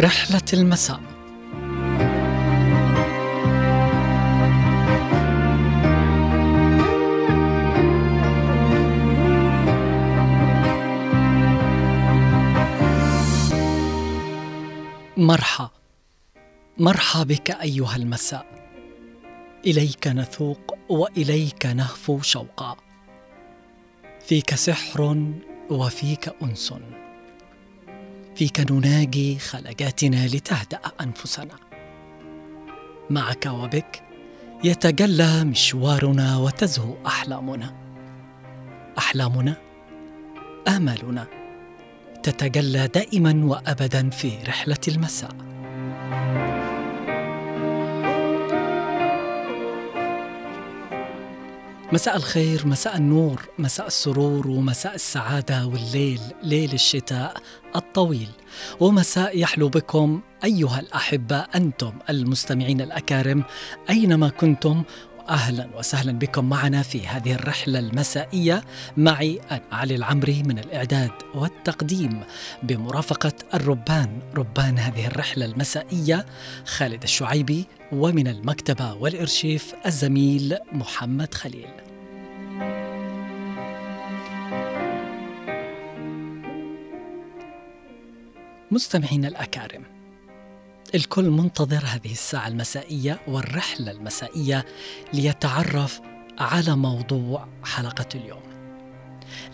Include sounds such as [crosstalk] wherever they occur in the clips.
رحلة المساء. مرحى مرحى بك أيها المساء. إليك نثوق وإليك نهفو شوقا. فيك سحر وفيك أنس. فيك نناجي خلجاتنا لتهدأ أنفسنا. معك وبك يتجلى مشوارنا وتزهو أحلامنا. أحلامنا املنا تتجلى دائما وابدا في رحلة المساء. مساء الخير مساء النور مساء السرور ومساء السعادة والليل ليل الشتاء الطويل. ومساء يحلو بكم أيها الاحباء أنتم المستمعين الأكارم أينما كنتم؟ أهلا وسهلا بكم معنا في هذه الرحلة المسائية معي أنا علي العمري من الإعداد والتقديم بمرافقة الربان ربان هذه الرحلة المسائية خالد الشعيبي ومن المكتبة والإرشيف الزميل محمد خليل. مستمعينا الأكارم الكل منتظر هذه الساعة المسائية والرحلة المسائية ليتعرف على موضوع حلقة اليوم.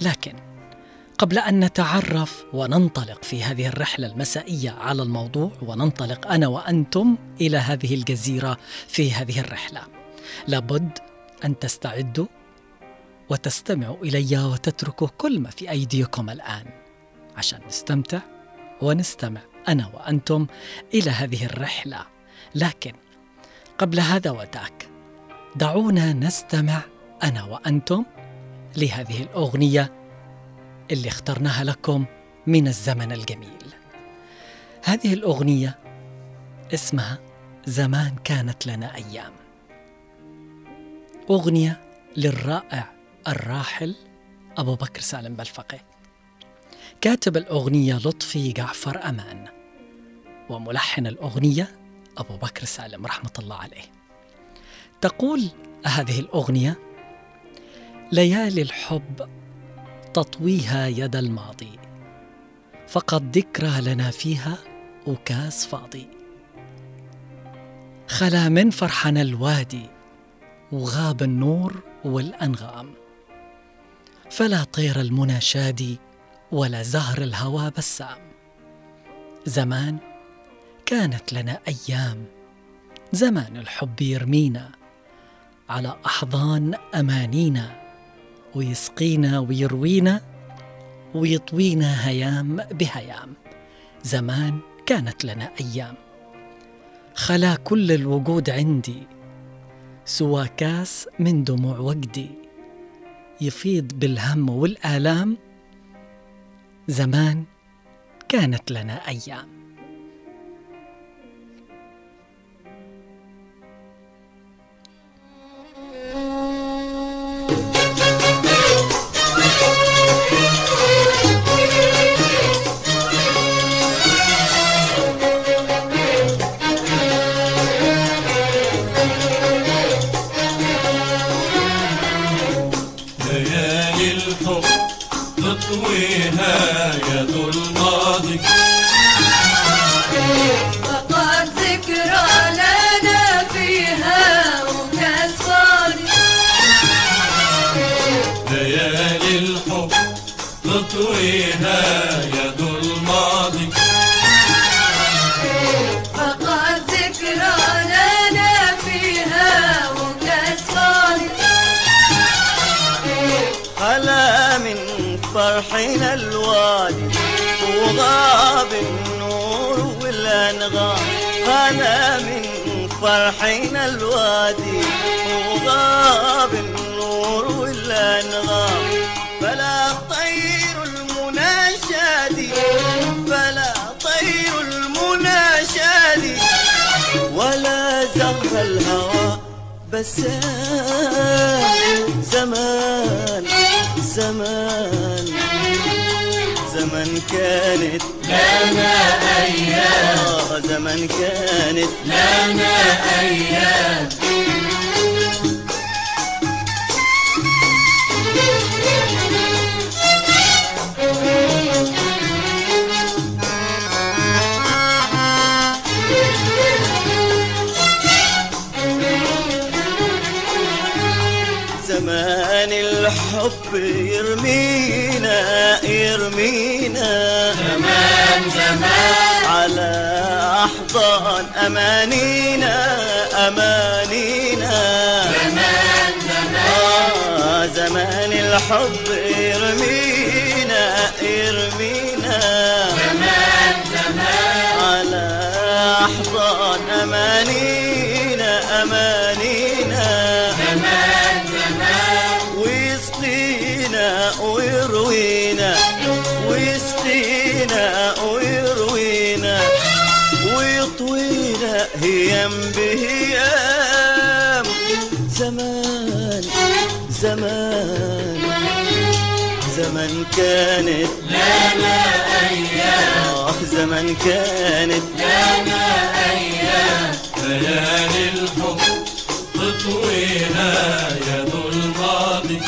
لكن قبل أن نتعرف وننطلق في هذه الرحلة المسائية على الموضوع وننطلق أنا وأنتم إلى هذه الجزيرة في هذه الرحلة. لابد أن تستعدوا وتستمعوا إلي وتتركوا كل ما في أيديكم الآن عشان نستمتع ونستمع أنا وأنتم إلى هذه الرحلة. لكن قبل هذا وذاك دعونا نستمع أنا وأنتم لهذه الأغنية اللي اخترناها لكم من الزمن الجميل. هذه الأغنية اسمها زمان كانت لنا أيام أغنية للرائع الراحل أبو بكر سالم بلفقه كاتب الأغنية لطفي جعفر أمان وملحن الأغنية أبو بكر سالم رحمة الله عليه. تقول هذه الأغنية ليالي الحب تطويها يد الماضي فقد ذكرى لنا فيها أكاس فاضي. خلا من فرحنا الوادي وغاب النور والأنغام فلا طير المنى شادي ولا زهر الهوى بسام. زمان كانت لنا أيام زمان الحب يرمينا على أحضان أمانينا ويسقينا ويروينا ويطوينا هيام بهيام. زمان كانت لنا أيام. خلا كل الوجود عندي سوى كاس من دموع وجدي. يفيض بالهم والآلام زمان كانت لنا أيام. فرحنا الوادي وغاب النور والأنغام. خلا من فرحنا الوادي وغاب النور والأنغام. فلا طير المنى فلا طير المنى ولا بسام زمان زمان زمان كانت لنا أيام. آه زمن كانت لنا أيام. الحب يرمينا يرمينا. زمان زمان على أحضان أمانينا أمانينا. زمان زمان آه زمان الحب يرمينا يرمينا. زمان زمان على أحضان أمانينا أمانينا. ويطوينا هيام بهيام زمان. زمان زمن كانت لنا أيام آه زمن كانت لنا أيام ليالي الحب تطويها يد الماضي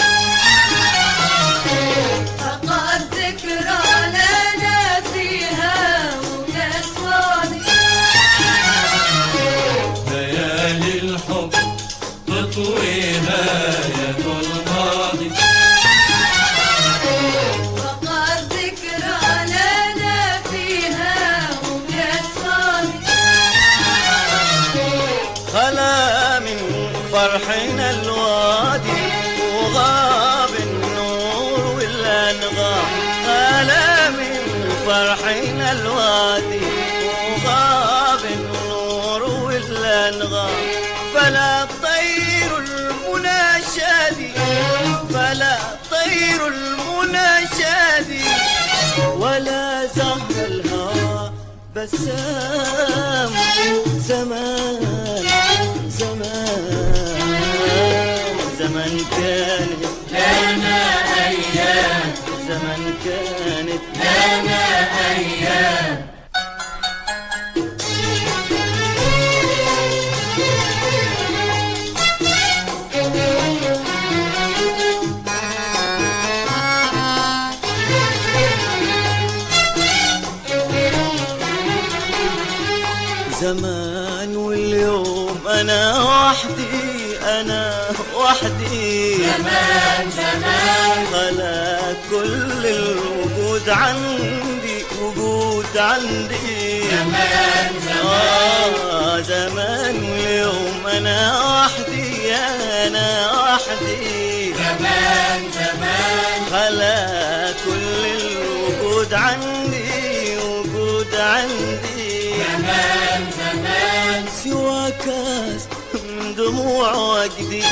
من فرحنا الوادي وغاب النور والأنغام. خلا من فرحنا الوادي وغاب النور والأنغام. فلا الطير المنى فلا الطير المنى ولا زهر الهوى بسام زمان زمن كانت لنا أيام زمن كانت لنا أيام وحدي زمان زمان. خلا كل الوجود عندي وجود عندي. زمان زمان. آه زمان واليوم أنا وحدي أنا وحدي. زمان زمان. خلا كل الوجود عندي وجود عندي. زمان زمان. من دموع وجدي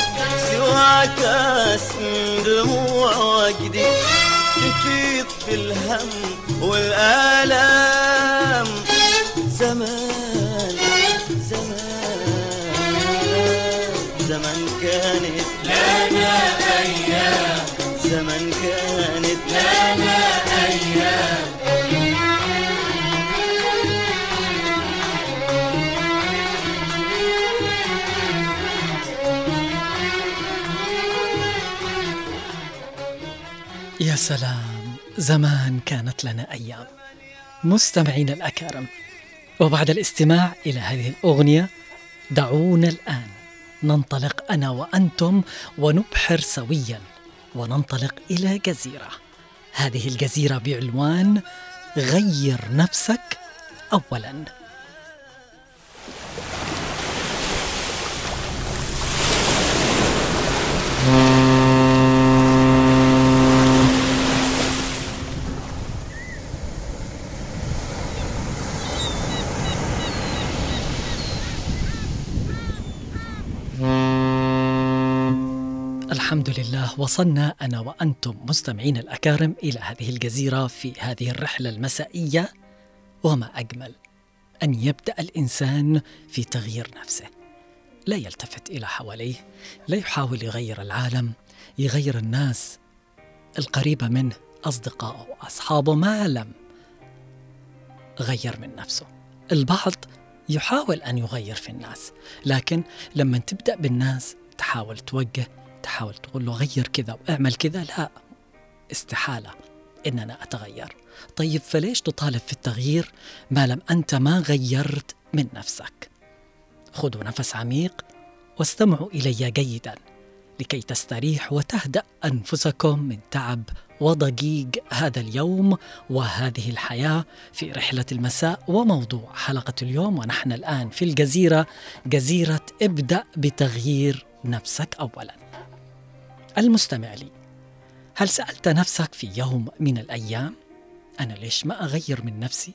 سوى كاس من دموع وجدي تفيض بالهم والآلام. زمان زمان زمن كانت لنا أيام. زمن كانت لنا أيام. يا سلام زمان كانت لنا أيام. مستمعين الأكارم وبعد الاستماع إلى هذه الأغنية دعونا الآن ننطلق أنا وأنتم ونبحر سويا وننطلق إلى جزيرة. هذه الجزيرة بعنوان غير نفسك اولا وصلنا أنا وأنتم مستمعين الأكارم إلى هذه الجزيرة في هذه الرحلة المسائية وما أجمل أن يبدأ الإنسان في تغيير نفسه. لا يلتفت إلى حواليه لا يحاول يغير العالم يغير الناس القريبه منه أصدقائه وأصحابه ما لم غير من نفسه. البعض يحاول أن يغير في الناس لكن لما تبدأ بالناس تحاول توجه تحاول تقول له غير كذا واعمل كذا لا. استحالة إن أنا أتغير. طيب فليش تطالب في التغيير ما لم أنت ما غيرت من نفسك؟ خذوا نفس عميق واستمعوا إلي جيدا لكي تستريح وتهدأ أنفسكم من تعب وضجيج هذا اليوم وهذه الحياة في رحلة المساء وموضوع حلقة اليوم. ونحن الآن في الجزيرة جزيرة ابدأ بتغيير نفسك أولا. المستمع لي. هل سألت نفسك في يوم من الأيام أنا ليش ما أغير من نفسي؟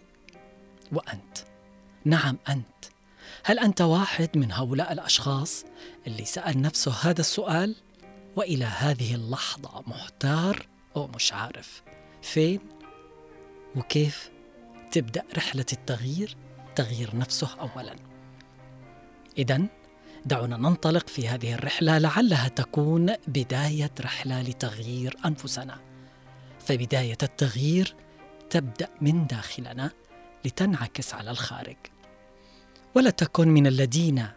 وأنت؟ نعم أنت. هل أنت واحد من هؤلاء الأشخاص اللي سأل نفسه هذا السؤال؟ وإلى هذه اللحظة محتار ومش عارف. فين؟ وكيف؟ تبدأ رحلة التغيير تغيير نفسه أولا. إذا دعونا ننطلق في هذه الرحلة لعلها تكون بداية رحلة لتغيير أنفسنا. فبداية التغيير تبدأ من داخلنا لتنعكس على الخارج. ولا تكن من الذين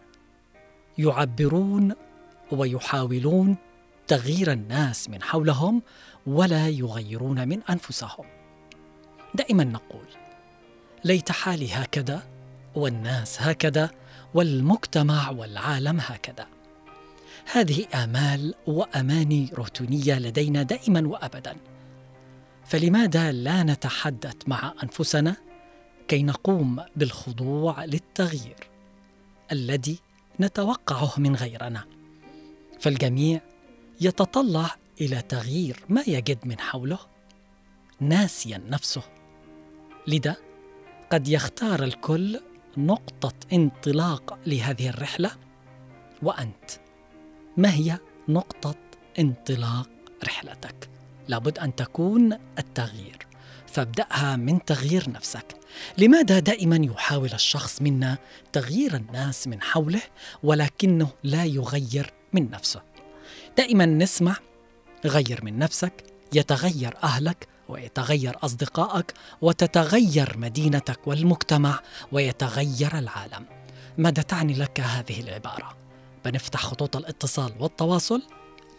يعبرون ويحاولون تغيير الناس من حولهم ولا يغيرون من أنفسهم. دائما نقول ليت حالي هكذا والناس هكذا والمجتمع والعالم هكذا. هذه آمال وأماني روتينية لدينا دائما وابدا. فلماذا لا نتحدث مع أنفسنا كي نقوم بالخضوع للتغيير الذي نتوقعه من غيرنا؟ فالجميع يتطلع إلى تغيير ما يجد من حوله ناسيا نفسه. لذا قد يختار الكل نقطة انطلاق لهذه الرحلة؟ وأنت ما هي نقطة انطلاق رحلتك؟ لابد أن تكون التغيير. فابدأها من تغيير نفسك. لماذا دائما يحاول الشخص منا تغيير الناس من حوله ولكنه لا يغير من نفسه؟ دائما نسمع غير من نفسك يتغير أهلك ويتغير أصدقائك وتتغير مدينتك والمجتمع ويتغير العالم. ماذا تعني لك هذه العبارة؟ بنفتح خطوط الاتصال والتواصل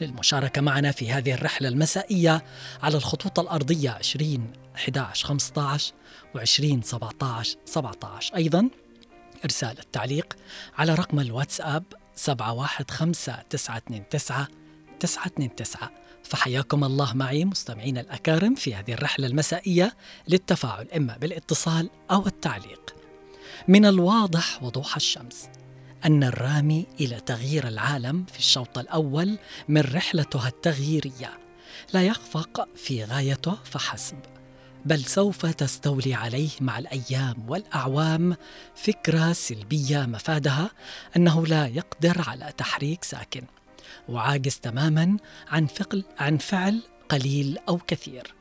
للمشاركة معنا في هذه الرحلة المسائية على الخطوط الأرضية 20 11 15 و20 17 17 أيضا إرسال التعليق على رقم الواتساب 715 929 929 فحياكم الله معي مستمعين الأكارم في هذه الرحلة المسائية للتفاعل إما بالاتصال أو التعليق. من الواضح وضوح الشمس أن الرامي إلى تغيير العالم في الشوط الأول من رحلتها التغييرية. لا يخفق في غايته فحسب بل سوف تستولي عليه مع الأيام والأعوام فكرة سلبية مفادها أنه لا يقدر على تحريك ساكن. وعاجز تماما عن فعل عن فعل قليل أو كثير.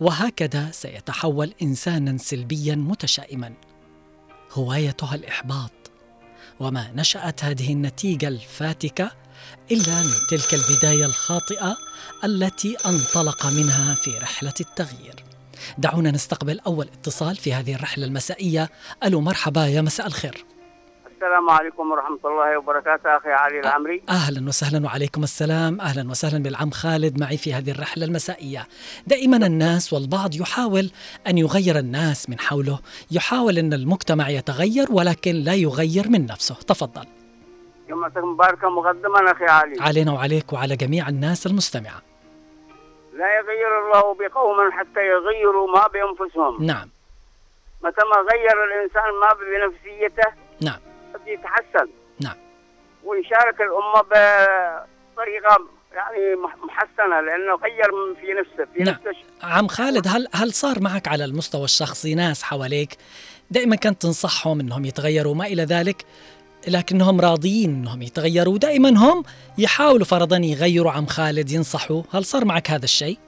وهكذا سيتحول انسانا سلبيا متشائما. هوايته الإحباط. وما نشأت هذه النتيجة الفاتكة إلا من تلك البداية الخاطئة التي انطلق منها في رحلة التغيير. دعونا نستقبل أول اتصال في هذه الرحلة المسائية. ألو مرحبا يا مساء الخير. السلام عليكم ورحمة الله وبركاته أخي علي العمري. أهلا وسهلا وعليكم السلام. أهلا وسهلا بالعم خالد معي في هذه الرحلة المسائية. دائما الناس والبعض يحاول أن يغير الناس من حوله. يحاول أن المجتمع يتغير ولكن لا يغير من نفسه. تفضل. يومك مباركة مقدما أخي علي. علينا وعليك وعلى جميع الناس المستمعة. لا يغير الله بقوم حتى يغيروا ما بأنفسهم. نعم. متى ما غير الإنسان ما بنفسيته نعم. يتحسن نعم ويشارك الأمة بطريقة يعني مح- محسنة لأنه غير في نفسه في نعم. نفسه عم خالد هل هل صار معك على المستوى الشخصي ناس حواليك دائما كنت تنصحهم إنهم يتغيروا وما إلى ذلك لكنهم راضيين إنهم يتغيروا دائما هم يحاولوا فرضا يغيروا عم خالد ينصحوا هل صار معك هذا الشيء؟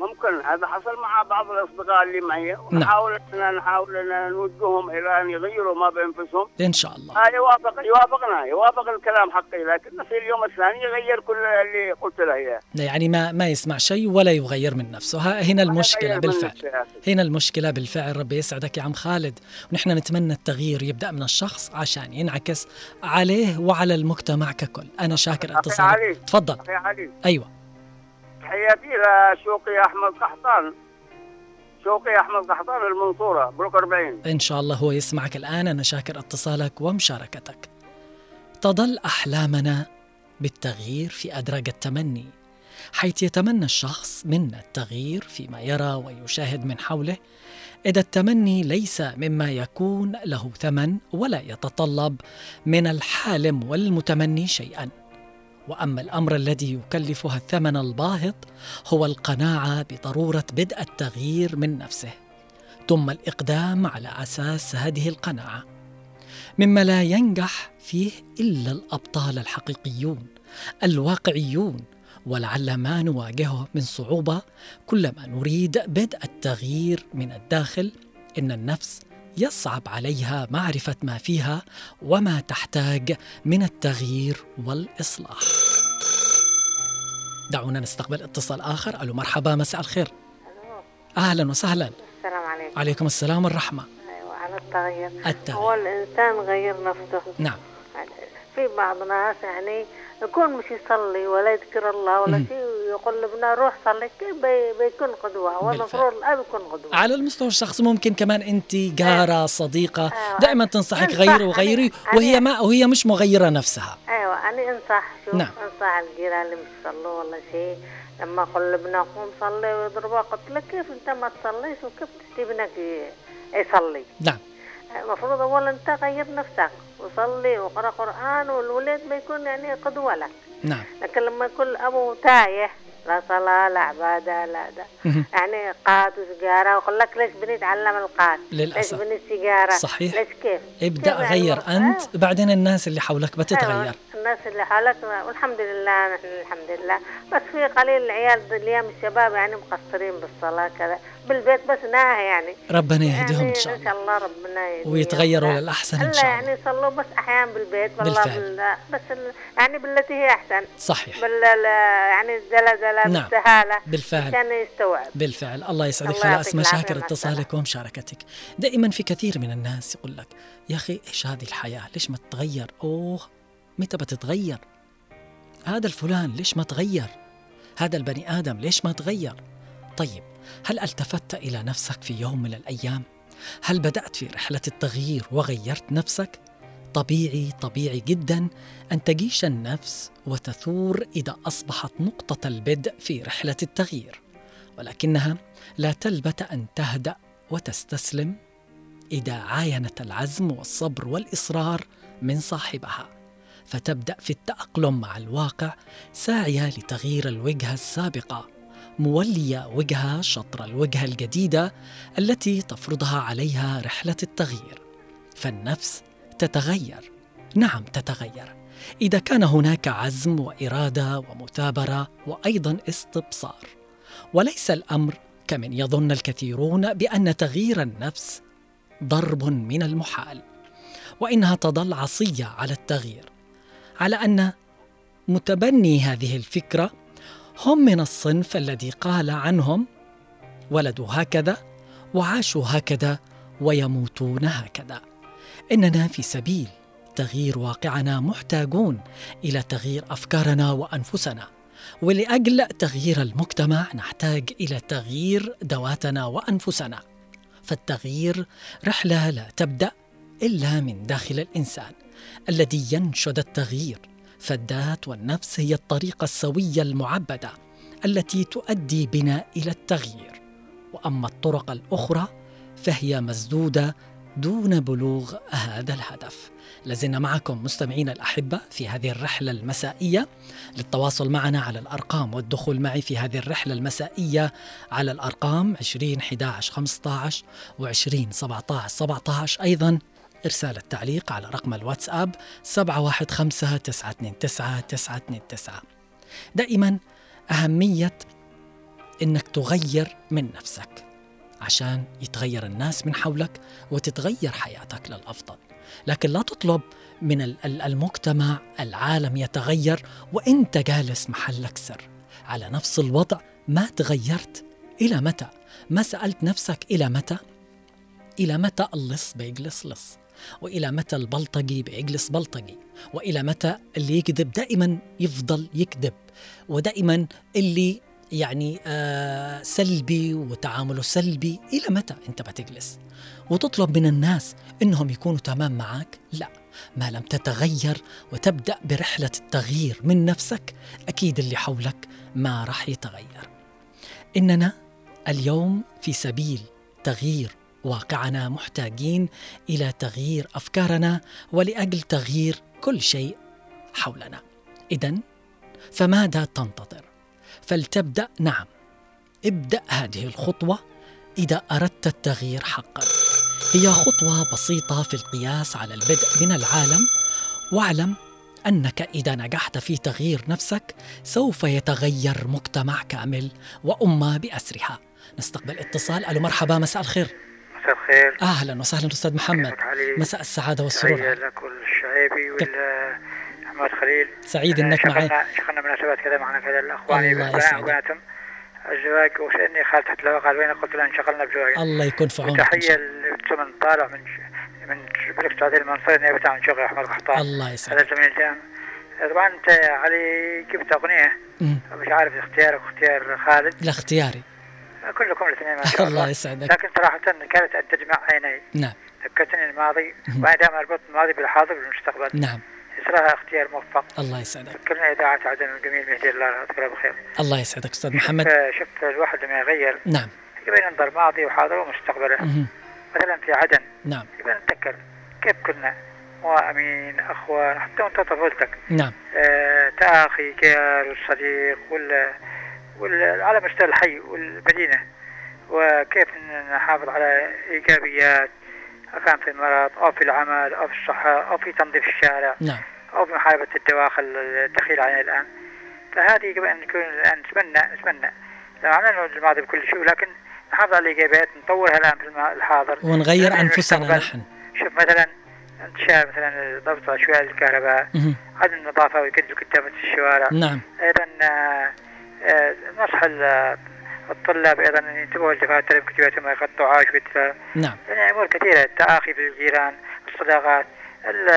ممكن هذا حصل مع بعض الأصدقاء اللي معي. نعم. ونحاول إن نحاول إن نوجههم إلى أن يغيروا ما بأنفسهم. إن شاء الله. آه يوافق يوافقنا يوافق الكلام حقي لكن في اليوم الثاني يغير كل اللي قلت له إياه. يعني ما ما يسمع شيء ولا يغير من نفسه. ها- هنا من بالفعل. أخي. هنا المشكلة بالفعل. ربي يسعدك يا عم خالد. ونحن نتمنى التغيير يبدأ من الشخص عشان ينعكس عليه وعلى المجتمع ككل. أنا شاكر أخي اتصالك. تفضل. أخي علي. أيوة. تحياتي لشوقي أحمد قحطان شوقي أحمد قحطان المنصورة بلوك 40 إن شاء الله هو يسمعك الآن. أنا شاكر اتصالك ومشاركتك. تظل أحلامنا بالتغيير في أدراج التمني حيث يتمنى الشخص منا التغيير فيما يرى ويشاهد من حوله. إذا التمني ليس مما يكون له ثمن ولا يتطلب من الحالم والمتمني شيئا. وأما الأمر الذي يكلفها الثمن الباهظ هو القناعة بضرورة بدء التغيير من نفسه ثم الإقدام على أساس هذه القناعة مما لا ينجح فيه إلا الأبطال الحقيقيون الواقعيون ولعل ما نواجهه من صعوبة كلما نريد بدء التغيير من الداخل إن النفس يصعب عليها معرفة ما فيها وما تحتاج من التغيير والإصلاح. دعونا نستقبل اتصال آخر. ألو مرحبا مساء الخير. أهلا وسهلا. السلام عليكم. عليكم السلام والرحمة. أيوة على التغيير. التغيير. هو الإنسان غير نفسه نعم. في بعض ناس يعني يكون مش يصلي ولا يذكر الله ولا. شيء ويقول لابنه روح صلي كيف بي بيكون قدوة هو بالفعل. المفروض الأب يكون قدوة على المستوى الشخصي ممكن كمان أنت جارة صديقة أيوة. دائما تنصحك غيري وغيري وهي ما وهي مش مغيرة نفسها أيوة أنا أنصح شوف نعم. أنصح الجيران اللي مش يصلوا ولا شيء لما أقول لابنه قوم صلي ويضربه قلت له كيف أنت ما تصليش وكيف تسيب ابنك يصلي نعم المفروض أولا أنت غير نفسك وصلي وقرأ قرآن والولد ما يكون يعني قدوة لك نعم لكن لما يكون الأبو تايه لا صلاة لا عبادة لا ده. يعني قاد وسجارة ويقول لك ليش بني يتعلم القاد للأسف. ليش بني السيجارة صحيح. ليش كيف ابدأ كيف يعني غير المر- أنت أيوة. بعدين الناس اللي حولك بتتغير أيوة. الناس اللي حولك والحمد لله نحن الحمد لله بس في قليل العيال اليوم الشباب يعني مقصرين بالصلاة كذا بالبيت بس ناهي يعني. ربنا يهديهم يعني إن شاء ان الله. شاء الله ربنا يهديهم. ويتغيروا إن إلا شاء الله. يعني يصلوا بس أحيانا بالبيت والله بالفعل. بال... بس. يعني بالتي هي أحسن. صحيح. بال ال- يعني الزلزلة نعم. بالسهالة بالفعل. عشان يستوعب. بالفعل. الله يسعدك. الله خلاص يعطيك ما العافية، شاكر مع اتصالك ومشاركتك دائما في كثير من الناس يقول لك يا أخي إيش هذه الحياة؟ ليش ما تتغير؟ أوه متى بتتغير؟ هذا الفلان ليش ما تغير؟ هذا البني آدم ليش ما تغير؟ طيب هل التفت إلى نفسك في يوم من الأيام؟ هل بدأت في رحلة التغيير وغيرت نفسك؟ طبيعي طبيعي جدا أن تجيش النفس وتثور إذا أصبحت نقطة البدء في رحلة التغيير ولكنها لا تلبث أن تهدأ وتستسلم إذا عاينت العزم والصبر والإصرار من صاحبها. فتبدأ في التأقلم مع الواقع ساعيه لتغيير الوجهة السابقة. مولية وجهه شطر الوجهه الجديدة التي تفرضها عليها رحلة التغيير. فالنفس تتغير. نعم تتغير. إذا كان هناك عزم وإرادة ومثابرة وأيضا استبصار. وليس الأمر كمن يظن الكثيرون بأن تغيير النفس ضرب من المحال وإنها تظل عصية على التغيير. على أن متبني هذه الفكرة هم من الصنف الذي قال عنهم ولدوا هكذا وعاشوا هكذا ويموتون هكذا. إننا في سبيل تغيير واقعنا محتاجون إلى تغيير أفكارنا وأنفسنا ولأجل تغيير المجتمع نحتاج إلى تغيير ذواتنا وأنفسنا. فالتغيير رحلة لا تبدأ إلا من داخل الإنسان الذي ينشد التغيير. فالذات والنفس هي الطريقة السوية المعبدة التي تؤدي بنا إلى التغيير. وأما الطرق الأخرى فهي مسدودة دون بلوغ هذا الهدف. لازلنا معكم مستمعينا الأحبة في هذه الرحلة المسائية. للتواصل معنا على الأرقام والدخول معي في هذه الرحلة المسائية على الأرقام 20 11 15 و 20 17 17 أيضا. إرسال التعليق على رقم الواتساب 715 929 929 دائما أهمية إنك تغير من نفسك عشان يتغير الناس من حولك وتتغير حياتك للأفضل. لكن لا تطلب من ال- ال- المجتمع العالم يتغير وانت جالس محلك سر. على نفس الوضع ما تغيرت إلى متى؟ ما سألت نفسك إلى متى؟ إلى متى؟ اللص بيجلس لص. وإلى متى البلطجي بيجلس بلطجي؟ وإلى متى اللي يكذب دائما يفضل يكذب؟ ودائما اللي يعني آه سلبي وتعامله سلبي إلى متى أنت بتجلس؟ وتطلب من الناس إنهم يكونوا تمام معك لا ما لم تتغير وتبدأ برحلة التغيير من نفسك أكيد اللي حولك ما راح يتغير. إننا اليوم في سبيل تغيير واقعنا محتاجين إلى تغيير أفكارنا ولأجل تغيير كل شيء حولنا. اذا فماذا تنتظر؟ فلتبدأ. نعم ابدأ هذه الخطوة إذا أردت التغيير حقا. هي خطوة بسيطة في القياس على البدء من العالم واعلم أنك إذا نجحت في تغيير نفسك سوف يتغير مجتمع كامل وأمة بأسرها. نستقبل اتصال. ألو مرحبا مساء الخير. مساء الخير. أهلا وسهلا أستاذ محمد؟ مساء السعادة والسرور. لك والشعيبي والأحمد خليل. سعيد إنك معي. شغلنا مناسبات كذا معنا كذا الأخواني الله يسعدك. الزواج وسألني خالد تحت الهواء قال وين قلت له انشغلنا بزواج الله يكون في عونك الله. لثمن طالع من من السعودية المنصورة نيابة عن شغل أحمد قحطان الله هذا يسعدك زميل الجامعة طبعا يا علي جبت مم. مش عارف اختيارك واختيار خالد. لا اختياري. كلكم الاثنين ما شاء [laughs] الله الله. يسعدك. لكن صراحة كانت تجمع عيني. نعم. ذكرتني الماضي وأنا دائما أربط الماضي بالحاضر والمستقبل. نعم. يصراها اختيار موفق. الله يسعدك. ذكرنا إذاعة عدن الجميل مهدي الله يذكره بالخير الله يسعدك أستاذ محمد. شفت, شفت الواحد لما يغير. نعم. يبين ينظر ماضي وحاضر ومستقبله. مثلا في عدن. نعم. يبين نتذكر كيف كنا. مؤمنين أخوان حتى وأنت طفولتك نعم. آه تآخي كيار والصديق وال وال- على مستوى الحي والمدينة وكيف نحافظ على إيجابيات كان في المرض أو في العمل أو في الصحة أو في تنظيف الشارع نعم. أو في محاربة الدواخل الدخيل علينا الآن. فهذه يجب أن نكون الآن نتمنى نتمنى. لو عملنا الماضي بكل شيء ولكن نحافظ على الإيجابيات نطورها الآن في الحاضر. ونغير المستقبل- نحن. شوف مثلا انتشار مثلا ضبط أشواء الكهرباء. عدم النظافة ويكدوا كتابة الشوارع. نعم. أيضا آه، نصح ال- الطلاب أيضا أن ينتبهوا لدفاتر يقطعوا عاش بالتفاهم نعم. يعني أمور كثيرة التآخي في الجيران الصداقات ال-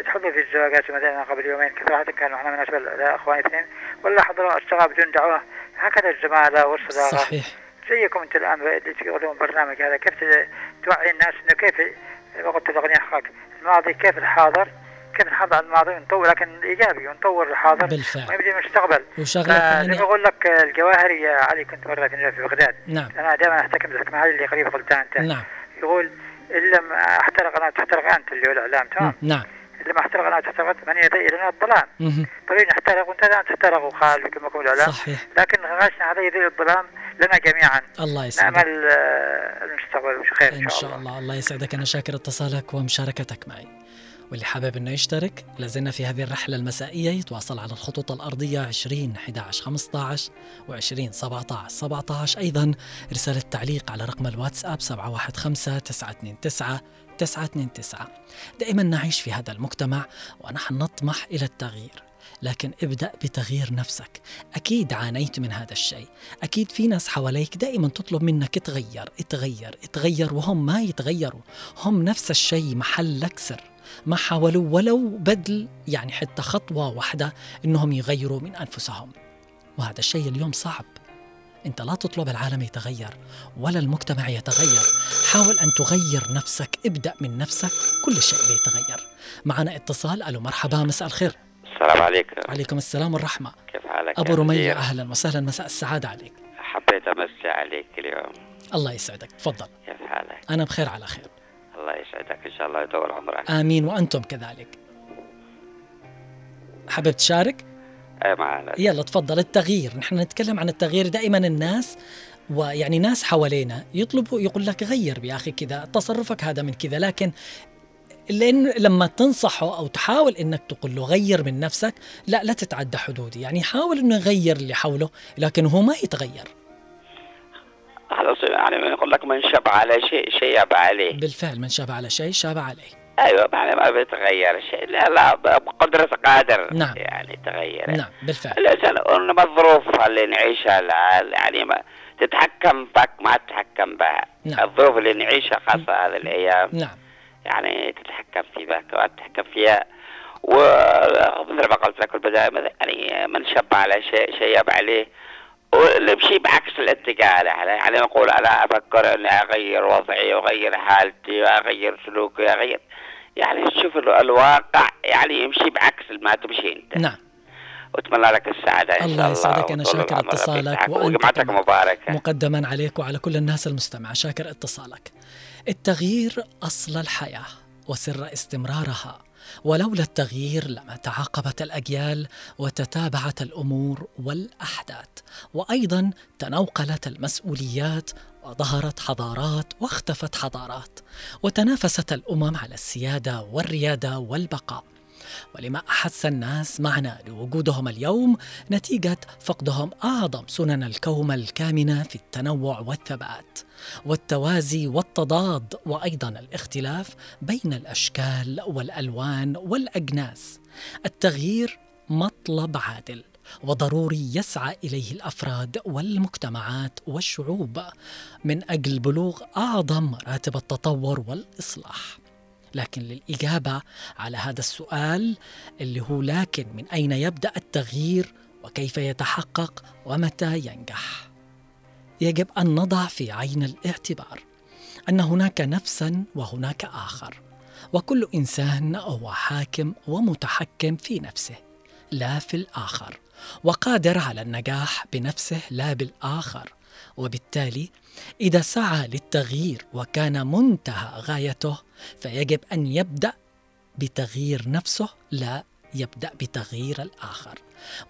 الحضور في الزواجات مثلا قبل يومين. صراحة كان معنا مناسبة لأخواني اثنين. والله حضروا أصدقاء بدون دعوة. هكذا الزمالة والصداقة. صحيح. زيكم الآن اللي تقولون برنامج هذا. كيف توعي الناس إنه كيف وقت الأغنية حقك. الماضي كيف الحاضر كيف نحافظ على الماضي ونطور لكن الإيجابي ونطور الحاضر بالفعل. ونبدي المستقبل وشغلة آه، زي ما أقول لك الجواهري يا علي كنت مرة في في بغداد. نعم. أنا دائما أحتكم بالحكمة هذه اللي قريب قلتها أنت. نعم. يقول إن لم أحترق أنا تحترق أنت اللي هو الإعلام تمام؟ نعم. إن لم أحترق أنا تحترق من يدي لنا الظلام. طبيعي نحترق وأنت لا تحترق وخال كما يقول الإعلام. صحيح. لكن غاشنا هذا يزيل الظلام لنا جميعا. الله يسعدك نأمل آه، المستقبل خير إن شاء الله. الله يسعدك. أنا شاكر اتصالك ومشاركتك معي. واللي حابب إنه يشترك لازلنا في هذه الرحلة المسائية. يتواصل على الخطوط الأرضية 20 11 15 و20 17 17 أيضا رسالة تعليق على رقم الواتساب 715 929 929 دائما نعيش في هذا المجتمع ونحن نطمح إلى التغيير. لكن ابدأ بتغيير نفسك. أكيد عانيت من هذا الشيء. أكيد في ناس حواليك دائما تطلب منك تغير اتغير اتغير وهم ما يتغيروا. هم نفس الشيء محلك سر. ما حاولوا ولو بدل يعني حتى خطوة واحدة إنهم يغيروا من أنفسهم. وهذا الشيء اليوم صعب. أنت لا تطلب العالم يتغير ولا المجتمع يتغير. حاول أن تغير نفسك ابدأ من نفسك كل شيء بيتغير. معنا اتصال. ألو مرحبا مساء الخير. السلام عليكم عليكم السلام والرحمة. كيف حالك أبو رمية؟ أهلا وسهلا. مساء السعادة عليك. حبيت أمسي عليك اليوم. الله يسعدك. تفضل. كيف حالك؟ أنا بخير على خير. الله يسعدك. إن شاء الله يطول عمرك. آمين. وأنتم كذلك. حابب تشارك؟ أي معنا يلا تفضل. التغيير. نحن نتكلم عن التغيير دائما الناس ويعني ناس حوالينا يطلبوا يقول لك غير يا أخي كذا تصرفك هذا من كذا. لكن لأن لما تنصحه أو تحاول إنك تقول له غير من نفسك لا لا تتعدى حدودي. يعني حاول إنه يغير اللي حوله لكن هو ما يتغير. يعني يقول لك من شب على شيء شيب عليه. بالفعل من شاب على شيء شاب عليه. أيوه يعني ما بيتغير شيء. لا لا بقدرة قادر نعم. يعني تغير نعم بالفعل. الانسان انما الظروف اللي نعيشها يعني ما تتحكم بك ما تتحكم بها. نعم. الظروف اللي نعيشها خاصة هذه الأيام. نعم. يعني تتحكم في بك وتتحكم فيها. ومثل ما قلت لك البداية يعني من شب على شيء شيب عليه. ونمشي بعكس الاتجاه. يعني يعني نقول أنا أفكر إني أغير وضعي وأغير حالتي وأغير سلوكي وأغير. يعني شوف ال- الواقع يعني يمشي بعكس ما تمشي أنت. نعم. وأتمنى لك السعادة إن شاء الله الله. يسعدك أنا شاكر اتصالك وجمعتك. مباركة. مقدما عليك وعلى كل الناس المستمعة. شاكر اتصالك. التغيير أصل الحياة وسر استمرارها. ولولا التغيير لما تعاقبت الأجيال وتتابعت الأمور والأحداث. وأيضا تنوقلت المسؤوليات وظهرت حضارات واختفت حضارات. وتنافست الأمم على السيادة والريادة والبقاء. ولما أحس الناس معنا لوجودهم اليوم نتيجة فقدهم أعظم سنن الكوم الكامنة في التنوع والثبات والتوازي والتضاد وأيضا الاختلاف بين الأشكال والألوان والأجناس. التغيير مطلب عادل وضروري يسعى إليه الأفراد والمجتمعات والشعوب من أجل بلوغ أعظم مراتب التطور والإصلاح. لكن للإجابة على هذا السؤال اللي هو لكن من أين يبدأ التغيير وكيف يتحقق ومتى ينجح؟ يجب أن نضع في عين الاعتبار أن هناك نفسا وهناك آخر وكل إنسان هو حاكم ومتحكم في نفسه لا في الآخر وقادر على النجاح بنفسه لا بالآخر وبالتالي إذا سعى للتغيير وكان منتهى غايته فيجب أن يبدأ بتغيير نفسه لا يبدأ بتغيير الآخر.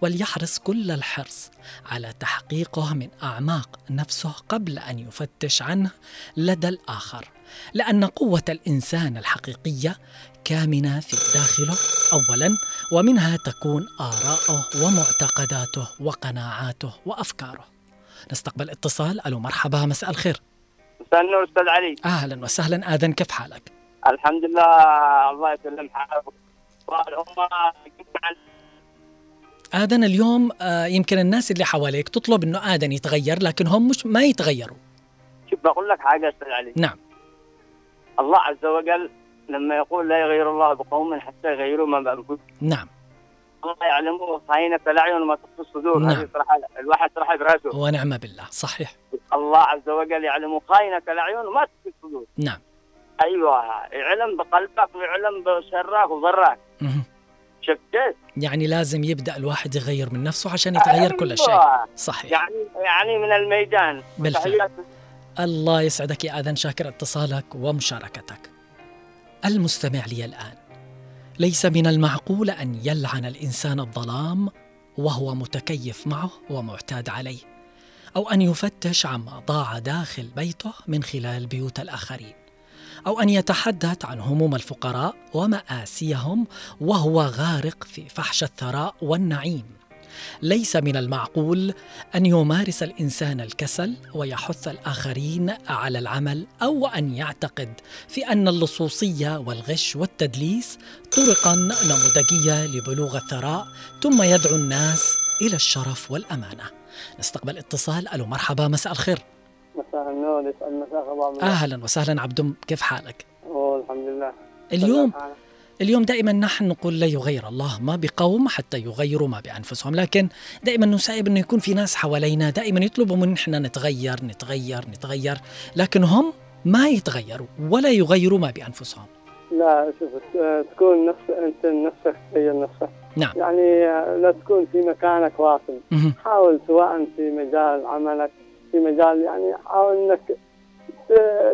وليحرص كل الحرص على تحقيقه من أعماق نفسه قبل أن يفتش عنه لدى الآخر. لأن قوة الإنسان الحقيقية كامنة في داخله اولا ومنها تكون آراءه ومعتقداته وقناعاته وأفكاره. نستقبل اتصال. ألو مرحبا مساء الخير. مساء النور أستاذ علي. أهلا وسهلا. آذن كيف حالك؟ الحمد لله الله يسلم حالك آدن اليوم آه، يمكن الناس اللي حواليك تطلب إنه آدن يتغير لكن هم مش ما يتغيروا. شوف بقول لك حاجة أستاذ علي. نعم. الله عز وجل لما يقول لا يغير الله بقوم حتى يغيروا ما بأنفسهم. نعم. الله يعلمه خاينة الأعين وما تخفي الصدور. نعم. هذه صراحة الواحد صراحة براسه ونعم بالله صحيح. الله عز وجل يعلم خاينة الأعين وما تخفي الصدور. نعم. أيوة يعلم بقلبك ويعلم بسراك وضراك مهم. شفت؟ يعني لازم يبدأ الواحد يغير من نفسه عشان يتغير كل شيء. أيوة. صحيح. يعني يعني من الميدان. بالفعل. الله يسعدك يا آذن شاكر اتصالك ومشاركتك. المستمع لي الآن. ليس من المعقول أن يلعن الإنسان الظلام وهو متكيف معه ومعتاد عليه أو أن يفتش عما ضاع داخل بيته من خلال بيوت الآخرين أو أن يتحدث عن هموم الفقراء ومآسيهم وهو غارق في فحش الثراء والنعيم. ليس من المعقول أن يمارس الإنسان الكسل ويحث الآخرين على العمل أو أن يعتقد في أن اللصوصية والغش والتدليس طرقا نموذجية لبلوغ الثراء ثم يدعو الناس إلى الشرف والأمانة. نستقبل اتصال ألو مرحبا مساء الخير. مساء النور يسعد مساك الله أهلا وسهلا عبد كيف حالك؟ الحمد لله اليوم اليوم دائما نحن نقول لا يغير الله ما بقوم حتى يغيروا ما بأنفسهم، لكن دائما نساعد إنه يكون في ناس حوالينا دائما يطلبوا من إحنا نتغير نتغير نتغير، لكن هم ما يتغيروا ولا يغيروا ما بأنفسهم. لا شوف تكون نفس أنت نفسك تغير نفسك نعم. يعني لا تكون في مكانك واصل. حاول سواء في مجال عملك في مجال يعني حاول إنك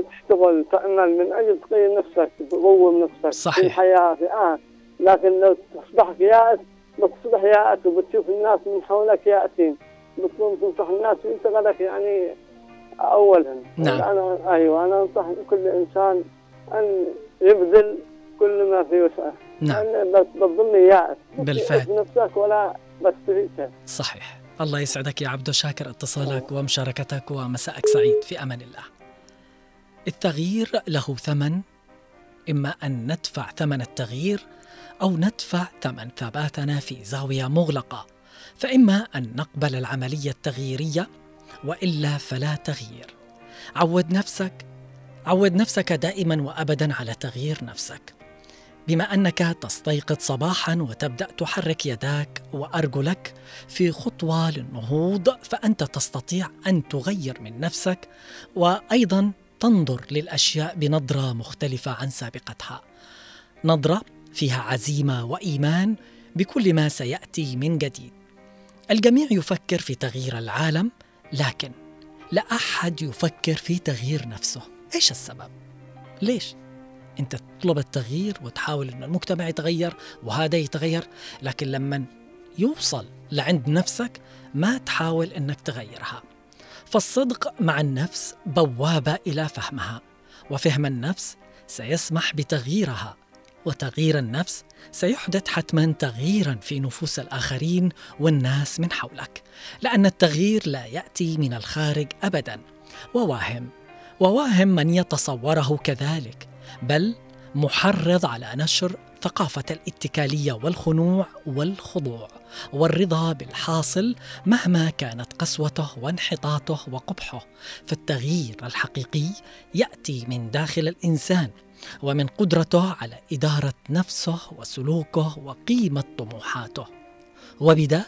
تشتغل تعمل من أجل تغير نفسك تقوم نفسك صحيح. في الحياة في آه. لكن لو تصبح يائس بتصبح يائس وبتشوف الناس من حولك يائسين بتكون تنصح الناس وانت غلك يعني اولا نعم. أنا أيوه أنا أنصح كل إنسان أن يبذل كل ما في وسعه نعم بس بتظل يائس بالفعل. نفسك ولا بس صحيح الله يسعدك يا عبدو شاكر اتصالك ومشاركتك ومساءك سعيد في أمان الله. التغيير له ثمن إما أن ندفع ثمن التغيير أو ندفع ثمن ثباتنا في زاوية مغلقة فإما أن نقبل العملية التغييرية وإلا فلا تغيير. عود نفسك عود نفسك دائما وابدا على تغيير نفسك. بما أنك تستيقظ صباحا وتبدأ تحرك يداك وارجلك في خطوة للنهوض فأنت تستطيع أن تغير من نفسك وأيضا تنظر للأشياء بنظرة مختلفة عن سابقتها. نظرة فيها عزيمة وإيمان بكل ما سيأتي من جديد. الجميع يفكر في تغيير العالم لكن لا أحد يفكر في تغيير نفسه. إيش السبب؟ ليش؟ أنت تطلب التغيير وتحاول إن المجتمع يتغير وهذا يتغير لكن لما يوصل لعند نفسك ما تحاول إنك تغيرها. فالصدق مع النفس بوابة إلى فهمها وفهم النفس سيسمح بتغييرها وتغيير النفس سيحدث حتما تغييرا في نفوس الآخرين والناس من حولك لأن التغيير لا يأتي من الخارج ابدا وواهم وواهم من يتصوره كذلك بل محرض على نشر ثقافه الاتكالية والخنوع والخضوع والرضا بالحاصل مهما كانت قسوته وانحطاطه وقبحه فالتغيير الحقيقي يأتي من داخل الإنسان ومن قدرته على إدارة نفسه وسلوكه وقيمة طموحاته. وبدا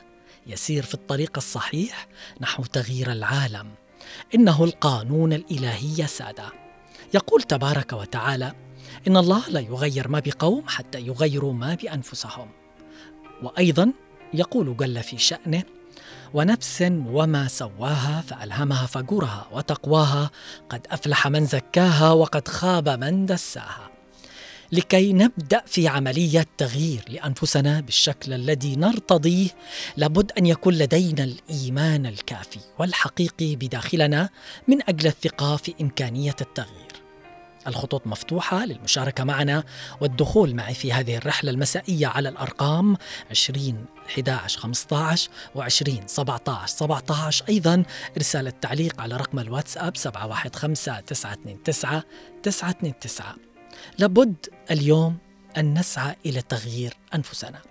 يسير في الطريق الصحيح نحو تغيير العالم إنه القانون الإلهي سادة. يقول تبارك وتعالى إن الله لا يغير ما بقوم حتى يغيروا ما بأنفسهم. وأيضا يقول جل في شأنه ونفس وما سواها فألهمها فجورها وتقواها قد أفلح من زكاها وقد خاب من دساها. لكي نبدأ في عملية تغيير لأنفسنا بالشكل الذي نرتضيه لابد أن يكون لدينا الإيمان الكافي والحقيقي بداخلنا من أجل الثقة في إمكانية التغيير. الخطوط مفتوحة للمشاركة معنا والدخول معي في هذه الرحلة المسائية على الأرقام 20 11 15 و20 17 17 أيضا رسالة تعليق على رقم الواتساب 715 929 929 لابد اليوم أن نسعى إلى تغيير أنفسنا.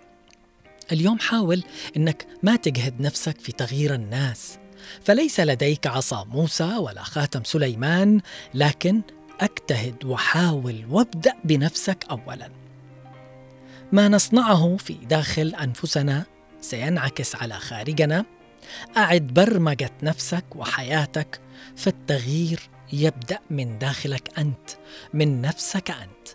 اليوم حاول أنك ما تجهد نفسك في تغيير الناس. فليس لديك عصا موسى ولا خاتم سليمان لكن أجتهد وحاول وابدأ بنفسك اولا. ما نصنعه في داخل أنفسنا سينعكس على خارجنا. أعد برمجة نفسك وحياتك فالتغيير يبدأ من داخلك أنت من نفسك أنت.